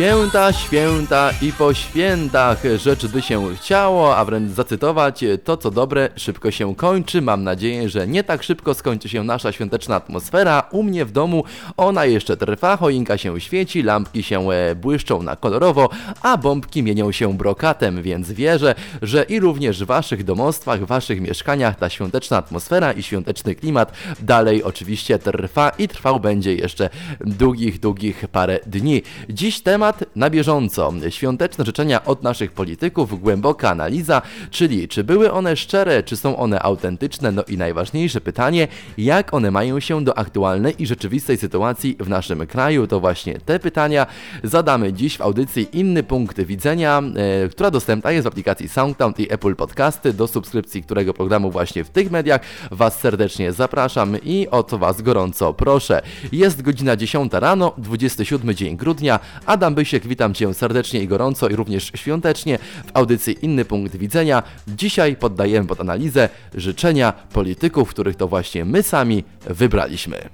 Święta, święta i po świętach rzecz by się chciało, a wręcz zacytować to co dobre szybko się kończy. Mam nadzieję, że nie tak szybko skończy się nasza świąteczna atmosfera. U mnie w domu ona jeszcze trwa, choinka się świeci, lampki się e, błyszczą na kolorowo, a bombki mienią się brokatem, więc wierzę, że i również w waszych domostwach, w waszych mieszkaniach ta świąteczna atmosfera i świąteczny klimat dalej oczywiście trwa i trwał będzie jeszcze długich, długich parę dni. Dziś temat na bieżąco. Świąteczne życzenia od naszych polityków, głęboka analiza, czyli czy były one szczere, czy są one autentyczne, no i najważniejsze pytanie, jak one mają się do aktualnej i rzeczywistej sytuacji w naszym kraju. To właśnie te pytania zadamy dziś w audycji Inny Punkt Widzenia, e, która dostępna jest w aplikacji SoundCloud i Apple Podcasty, do subskrypcji którego programu właśnie w tych mediach Was serdecznie zapraszam i o to Was gorąco proszę. Jest godzina 10 rano, 27 dzień grudnia, Adam Bysiek, witam Cię serdecznie i gorąco i również świątecznie w audycji Inny Punkt Widzenia. Dzisiaj poddajemy pod analizę życzenia polityków, których to właśnie my sami wybraliśmy.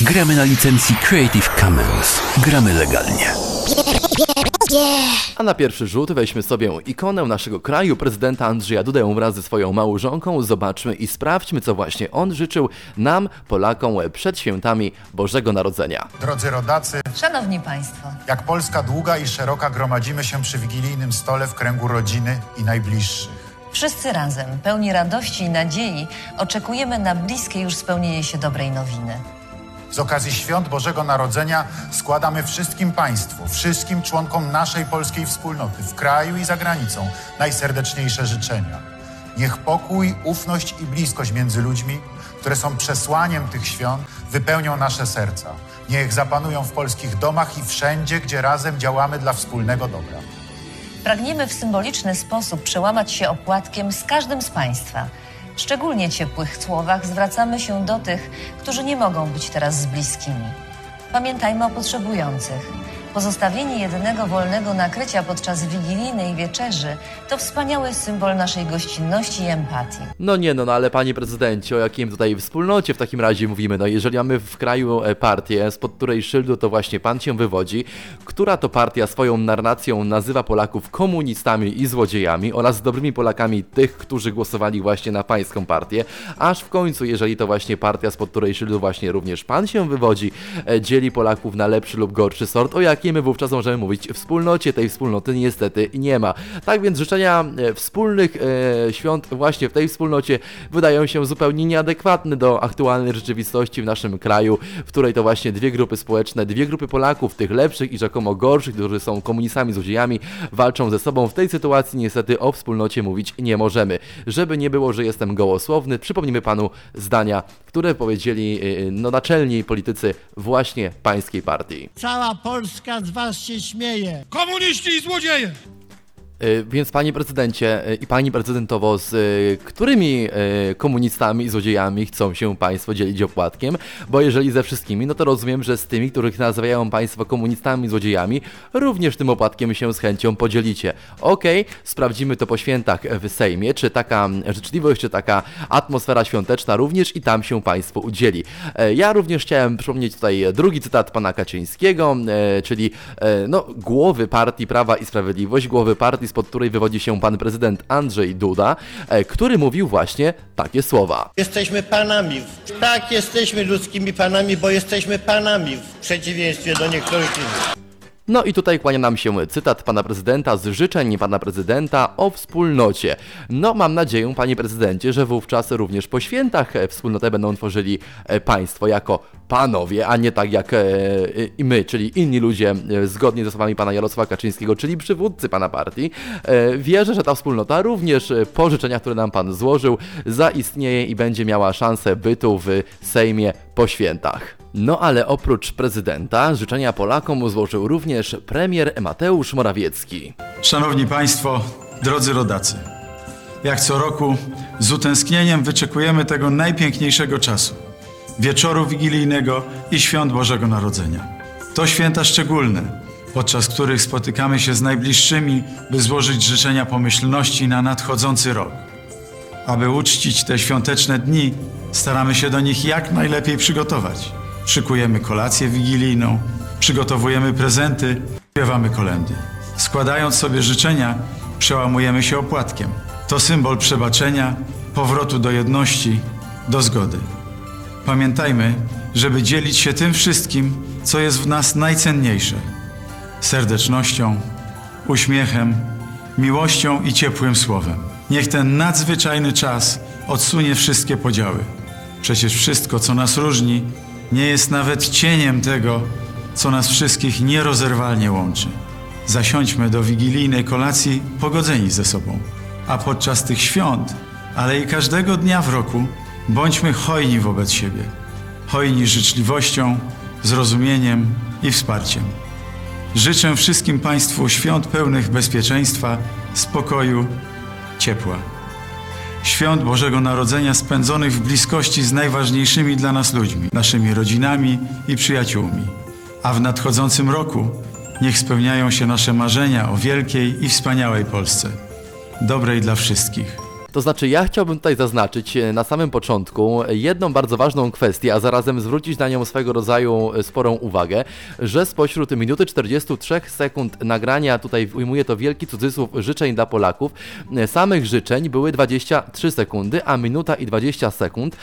Gramy na licencji Creative Commons. Gramy legalnie. A na pierwszy rzut weźmy sobie ikonę naszego kraju, prezydenta Andrzeja Dudę wraz ze swoją małżonką. Zobaczmy i sprawdźmy, co właśnie on życzył nam, Polakom, przed świętami Bożego Narodzenia. Drodzy rodacy, Szanowni Państwo, jak Polska długa i szeroka gromadzimy się przy wigilijnym stole w kręgu rodziny i najbliższych. wszyscy razem, pełni radości i nadziei, oczekujemy na bliskie już spełnienie się dobrej nowiny. Z okazji świąt Bożego Narodzenia składamy wszystkim Państwu, wszystkim członkom naszej polskiej wspólnoty w kraju i za granicą najserdeczniejsze życzenia. Niech pokój, ufność i bliskość między ludźmi, które są przesłaniem tych świąt, wypełnią nasze serca. Niech zapanują w polskich domach i wszędzie, gdzie razem działamy dla wspólnego dobra. Pragniemy w symboliczny sposób przełamać się opłatkiem z każdym z Państwa. W szczególnie ciepłych słowach zwracamy się do tych, którzy nie mogą być teraz z bliskimi. Pamiętajmy o potrzebujących. Pozostawienie jedynego wolnego nakrycia podczas wigilijnej wieczerzy to wspaniały symbol naszej gościnności i empatii. No nie no, no ale panie prezydencie, o jakim tutaj wspólnocie w takim razie mówimy? No jeżeli mamy w kraju e, partię, spod której szyldu to właśnie pan się wywodzi, która to partia swoją narracją nazywa Polaków komunistami i złodziejami oraz dobrymi Polakami tych, którzy głosowali właśnie na pańską partię, aż w końcu, jeżeli to właśnie partia, spod której szyldu właśnie również pan się wywodzi, e, dzieli Polaków na lepszy lub gorszy sort, o jakiej my wówczas możemy mówić wspólnocie, tej wspólnoty niestety nie ma. Tak więc życzenia e, wspólnych e, świąt właśnie w tej wspólnocie wydają się zupełnie nieadekwatne do aktualnej rzeczywistości w naszym kraju, w której to właśnie dwie grupy społeczne, dwie grupy Polaków, tych lepszych i rzekomo gorszych, którzy są komunistami, złodziejami, walczą ze sobą. W tej sytuacji niestety o wspólnocie mówić nie możemy. Żeby nie było, że jestem gołosłowny, przypomnimy panu zdania, które powiedzieli e, no, naczelni politycy właśnie pańskiej partii. Cała Polska z was się śmieje. Komuniści i złodzieje! Y, Więc panie prezydencie y, i pani prezydentowo, z y, którymi komunistami i złodziejami chcą się państwo dzielić opłatkiem? Bo jeżeli ze wszystkimi, no to rozumiem, że z tymi, których nazywają państwo komunistami i złodziejami, również tym opłatkiem się z chęcią podzielicie. Okej, sprawdzimy to po świętach w Sejmie, czy taka życzliwość, czy taka atmosfera świąteczna również i tam się państwu udzieli. E, Ja również chciałem przypomnieć tutaj drugi cytat pana Kaczyńskiego, e, czyli e, no, głowy partii Prawa i Sprawiedliwość, głowy partii, spod której wywodzi się pan prezydent Andrzej Duda, e, który mówił właśnie takie słowa. Jesteśmy panami. Tak, jesteśmy ludzkimi panami, bo jesteśmy panami w przeciwieństwie do niektórych innych. No i tutaj kłania nam się cytat pana prezydenta z życzeń pana prezydenta o wspólnocie. No mam nadzieję, panie prezydencie, że wówczas również po świętach e, wspólnotę będą tworzyli e, państwo jako panowie, a nie tak jak e, i my, czyli inni ludzie, e, zgodnie ze słowami pana Jarosława Kaczyńskiego, czyli przywódcy pana partii. E, Wierzę, że ta wspólnota również e, po życzeniach, które nam pan złożył, zaistnieje i będzie miała szansę bytu w Sejmie po świętach. No ale oprócz prezydenta życzenia Polakom złożył również premier Mateusz Morawiecki. Szanowni Państwo, drodzy rodacy, jak co roku z utęsknieniem wyczekujemy tego najpiękniejszego czasu wieczoru wigilijnego i świąt Bożego Narodzenia. To święta szczególne, podczas których spotykamy się z najbliższymi, by złożyć życzenia pomyślności na nadchodzący rok. Aby uczcić te świąteczne dni, staramy się do nich jak najlepiej przygotować. Szykujemy kolację wigilijną, przygotowujemy prezenty Śpiewamy kolendy. Składając sobie życzenia, przełamujemy się opłatkiem. To symbol przebaczenia, powrotu do jedności, do zgody. Pamiętajmy, żeby dzielić się tym wszystkim, co jest w nas najcenniejsze serdecznością, uśmiechem, miłością i ciepłym słowem. Niech ten nadzwyczajny czas odsunie wszystkie podziały. Przecież wszystko, co nas różni, nie jest nawet cieniem tego, co nas wszystkich nierozerwalnie łączy. Zasiądźmy do wigilijnej kolacji pogodzeni ze sobą, a podczas tych świąt, ale i każdego dnia w roku, bądźmy hojni wobec siebie. Hojni życzliwością, zrozumieniem i wsparciem. Życzę wszystkim Państwu świąt pełnych bezpieczeństwa, spokoju, ciepła. Świąt Bożego Narodzenia spędzonych w bliskości z najważniejszymi dla nas ludźmi, naszymi rodzinami i przyjaciółmi. A w nadchodzącym roku niech spełniają się nasze marzenia o wielkiej i wspaniałej Polsce, dobrej dla wszystkich. To znaczy, ja chciałbym tutaj zaznaczyć e, na samym początku jedną bardzo ważną kwestię, a zarazem zwrócić na nią swego rodzaju e, sporą uwagę, że spośród minuty 43 sekund nagrania, tutaj ujmuję to wielki cudzysłów życzeń dla Polaków, e, samych życzeń były 23 sekundy, a minuta i 20 sekund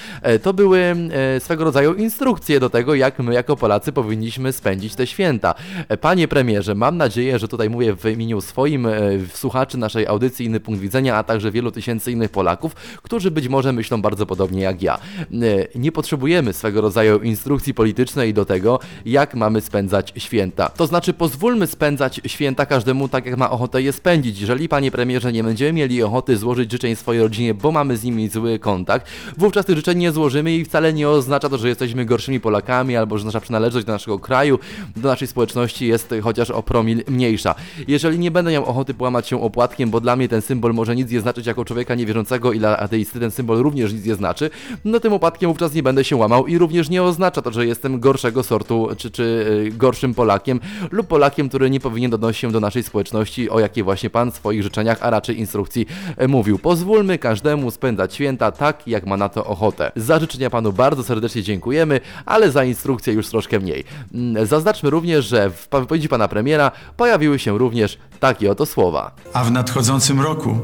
to były swego rodzaju instrukcje do tego, jak my jako Polacy powinniśmy spędzić te święta. Panie premierze, mam nadzieję, że tutaj mówię w imieniu swoim słuchaczy naszej audycji Inny Punkt Widzenia, a także wielu tysięcy innych innych Polaków, którzy być może myślą bardzo podobnie jak ja. E, nie potrzebujemy swego rodzaju instrukcji politycznej do tego, jak mamy spędzać święta. To znaczy, pozwólmy spędzać święta każdemu tak, jak ma ochotę je spędzić. Jeżeli, panie premierze, nie będziemy mieli ochoty złożyć życzeń swojej rodzinie, bo mamy z nimi zły kontakt, wówczas tych życzeń nie złożymy i wcale nie oznacza to, że jesteśmy gorszymi Polakami albo że nasza przynależność do naszego kraju, do naszej społeczności jest chociaż o promil mniejsza. Jeżeli nie będę miał ochoty połamać się opłatkiem, bo dla mnie ten symbol może nic nie znaczyć jako człowieka nie wierzącego i dla ateisty ten symbol również nic nie znaczy, no tym upadkiem wówczas nie będę się łamał i również nie oznacza to, że jestem gorszego sortu, czy, czy y, gorszym Polakiem lub Polakiem, który nie powinien odnosić się do naszej społeczności, o jakiej właśnie Pan w swoich życzeniach, a raczej instrukcji y, mówił. Pozwólmy każdemu spędzać święta tak, jak ma na to ochotę. Za życzenia Panu bardzo serdecznie dziękujemy, ale za instrukcję już troszkę mniej. Mm, zaznaczmy również, że w wypowiedzi Pana Premiera pojawiły się również takie oto słowa. A w nadchodzącym roku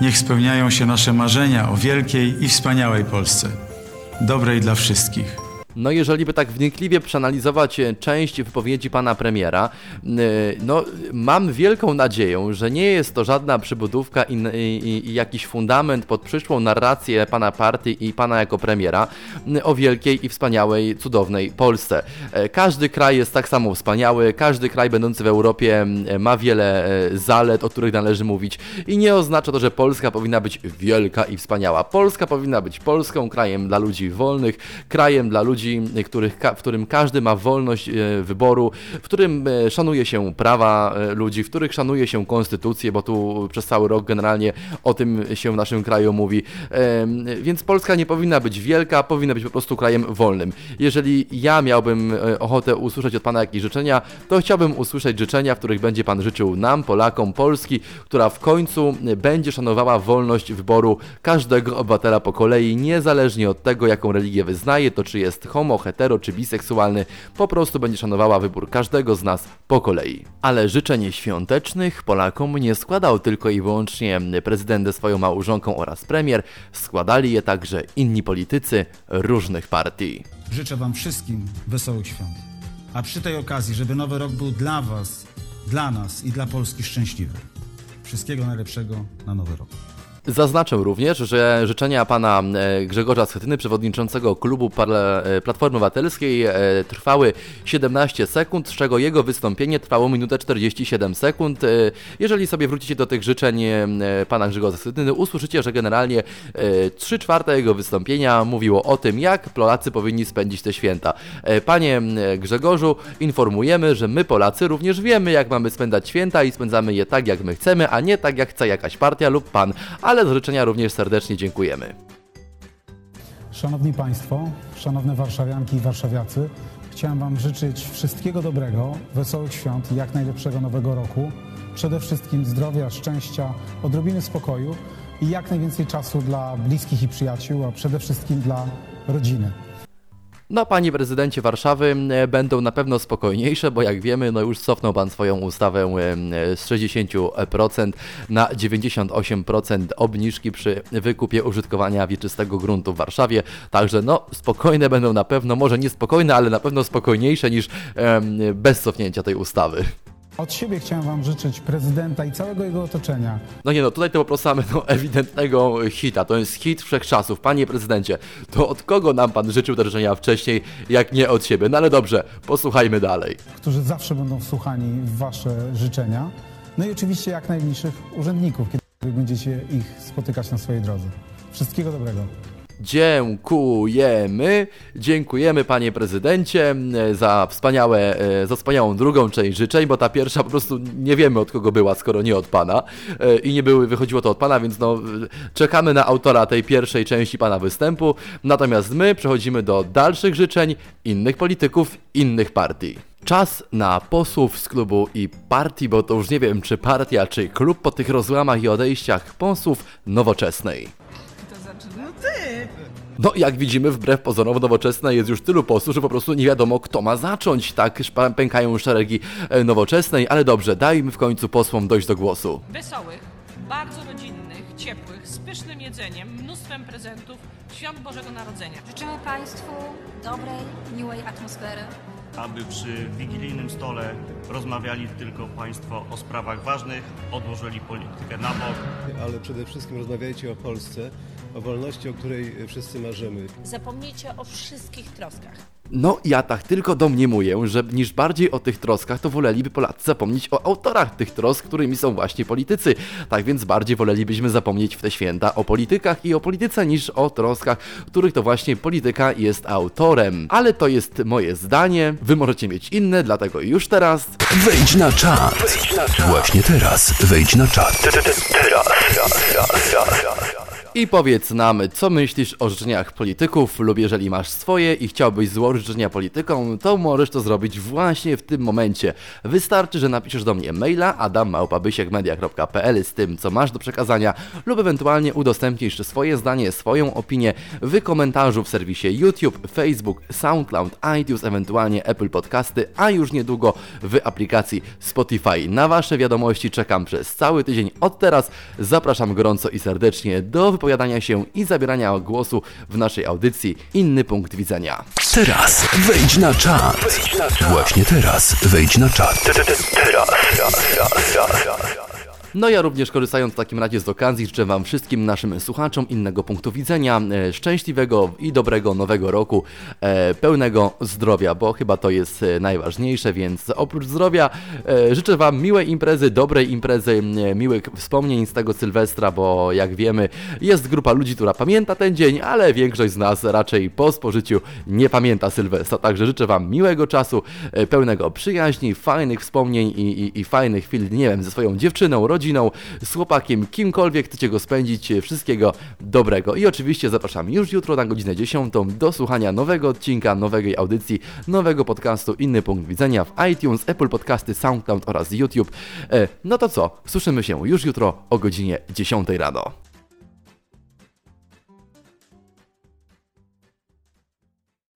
Niech spełniają się nasze marzenia o wielkiej i wspaniałej Polsce, dobrej dla wszystkich. No jeżeli by tak wnikliwie przeanalizować e, część wypowiedzi pana premiera, e, no mam wielką nadzieję, że nie jest to żadna przybudówka i, i, i jakiś fundament pod przyszłą narrację pana partii i pana jako premiera o wielkiej i wspaniałej, cudownej Polsce. E, każdy kraj jest tak samo wspaniały, każdy kraj będący w Europie ma wiele zalet, o których należy mówić i nie oznacza to, że Polska powinna być wielka i wspaniała. Polska powinna być Polską, krajem dla ludzi wolnych, krajem dla ludzi ludzi, których, w którym każdy ma wolność e, wyboru, w którym e, szanuje się prawa e, ludzi, w których szanuje się konstytucję, bo tu przez cały rok generalnie o tym się w naszym kraju mówi. Więc Polska nie powinna być wielka, powinna być po prostu krajem wolnym. Jeżeli ja miałbym ochotę usłyszeć od Pana jakieś życzenia, to chciałbym usłyszeć życzenia, w których będzie Pan życzył nam, Polakom, Polski, która w końcu będzie szanowała wolność wyboru każdego obywatela po kolei, niezależnie od tego, jaką religię wyznaje, to czy jest homo, hetero czy biseksualny, po prostu będzie szanowała wybór każdego z nas po kolei. Ale życzeń świątecznych Polakom nie składał tylko i wyłącznie prezydent ze swoją małżonką oraz premier, składali je także inni politycy różnych partii. Życzę Wam wszystkim wesołych świąt. A przy tej okazji, żeby nowy rok był dla Was, dla nas i dla Polski szczęśliwy. Wszystkiego najlepszego na nowy rok. Zaznaczę również, że życzenia pana e, Grzegorza Schetyny, przewodniczącego klubu e, Platformy Obywatelskiej, e, trwały 17 sekund, z czego jego wystąpienie trwało minutę 47 sekund. Jeżeli sobie wrócicie do tych życzeń pana Grzegorza Schetyny, usłyszycie, że generalnie 3 czwarte jego wystąpienia mówiło o tym, jak Polacy powinni spędzić te święta. Panie Grzegorzu, informujemy, że my Polacy również wiemy, jak mamy spędzać święta i spędzamy je tak, jak my chcemy, a nie tak, jak chce jakaś partia lub pan, ale z życzenia również serdecznie dziękujemy. Szanowni Państwo, szanowne warszawianki i warszawiacy, chciałem Wam życzyć wszystkiego dobrego, wesołych świąt i jak najlepszego nowego roku. Przede wszystkim zdrowia, szczęścia, odrobiny spokoju i jak najwięcej czasu dla bliskich i przyjaciół, a przede wszystkim dla rodziny. No, panie prezydencie Warszawy, e, będą na pewno spokojniejsze, bo jak wiemy, no już cofnął pan swoją ustawę e, z 60% na 98% obniżki przy wykupie użytkowania wieczystego gruntu w Warszawie. Także no, spokojne będą na pewno, może nie spokojne, ale na pewno spokojniejsze niż bez cofnięcia tej ustawy. Od siebie chciałem Wam życzyć prezydenta i całego jego otoczenia No nie no, tutaj to po prostu mamy no, ewidentnego hita. To jest hit wszechczasów. Panie prezydencie, to od kogo nam pan życzył te życzenia wcześniej, jak nie od siebie? No ale dobrze, posłuchajmy dalej. którzy zawsze będą wsłuchani w Wasze życzenia. No i oczywiście jak najbliższych urzędników, kiedy będziecie ich spotykać na swojej drodze. Wszystkiego dobrego. Dziękujemy, dziękujemy panie prezydencie e, za wspaniałe, e, za wspaniałą drugą część życzeń, bo ta pierwsza po prostu nie wiemy od kogo była, skoro nie od pana E, i nie były, wychodziło to od pana, więc no czekamy na autora tej pierwszej części pana występu, natomiast my przechodzimy do dalszych życzeń innych polityków, innych partii. Czas na posłów z klubu i partii, bo to już nie wiem czy partia, czy klub po tych rozłamach i odejściach posłów nowoczesnej. No, jak widzimy, wbrew pozorom nowoczesna jest już tylu posłów, że po prostu nie wiadomo, kto ma zacząć. Tak pękają szeregi e, nowoczesnej, ale dobrze, dajmy w końcu posłom dojść do głosu. Wesołych, bardzo rodzinnych, ciepłych, z pysznym jedzeniem, mnóstwem prezentów, świąt Bożego Narodzenia. Życzymy Państwu dobrej, miłej atmosfery. aby przy wigilijnym stole rozmawiali tylko Państwo o sprawach ważnych, odłożyli politykę na bok. ale przede wszystkim rozmawiajcie o Polsce, o wolności, o której wszyscy marzymy. Zapomnijcie o wszystkich troskach. No, ja tak tylko domniemuję, że niż bardziej o tych troskach, to woleliby Polacy zapomnieć o autorach tych trosk, którymi są właśnie politycy. Tak więc bardziej wolelibyśmy zapomnieć w te święta o politykach i o polityce, niż o troskach, których to właśnie polityka jest autorem. Ale to jest moje zdanie, wy możecie mieć inne, dlatego już teraz Wejdź na czat. Właśnie teraz wejdź na czat. I powiedz nam, co myślisz o życzeniach polityków, lub jeżeli masz swoje i chciałbyś złożyć życzenia politykom, to możesz to zrobić właśnie w tym momencie. Wystarczy, że napiszesz do mnie maila adammałpabysiekmedia.pl z tym, co masz do przekazania, lub ewentualnie udostępnisz swoje zdanie, swoją opinię w komentarzu w serwisie YouTube, Facebook, SoundCloud, iTunes, ewentualnie Apple Podcasty, a już niedługo w aplikacji Spotify. Na Wasze wiadomości czekam przez cały tydzień od teraz. Zapraszam gorąco i serdecznie do wypowiadania się i zabierania głosu w naszej audycji Inny Punkt Widzenia. Teraz wejdź na czat. Właśnie teraz wejdź na czat. No ja również korzystając w takim razie z okazji życzę Wam wszystkim naszym słuchaczom innego punktu widzenia, e, szczęśliwego i dobrego nowego roku, e, pełnego zdrowia, bo chyba to jest e, najważniejsze, więc oprócz zdrowia życzę Wam miłej imprezy, dobrej imprezy, miłych wspomnień z tego Sylwestra, bo jak wiemy jest grupa ludzi, która pamięta ten dzień, ale większość z nas raczej po spożyciu nie pamięta Sylwestra, także życzę Wam miłego czasu, pełnego przyjaźni, fajnych wspomnień i, i, i fajnych chwil, nie wiem, ze swoją dziewczyną, rodziną, z chłopakiem, kimkolwiek chcecie go spędzić. Wszystkiego dobrego. I oczywiście zapraszam już jutro na godzinę 10 do słuchania nowego odcinka, nowej audycji, nowego podcastu Inny Punkt Widzenia w iTunes, Apple Podcasty, SoundCloud oraz YouTube. E, no to co? Słyszymy się już jutro o godzinie 10 rano.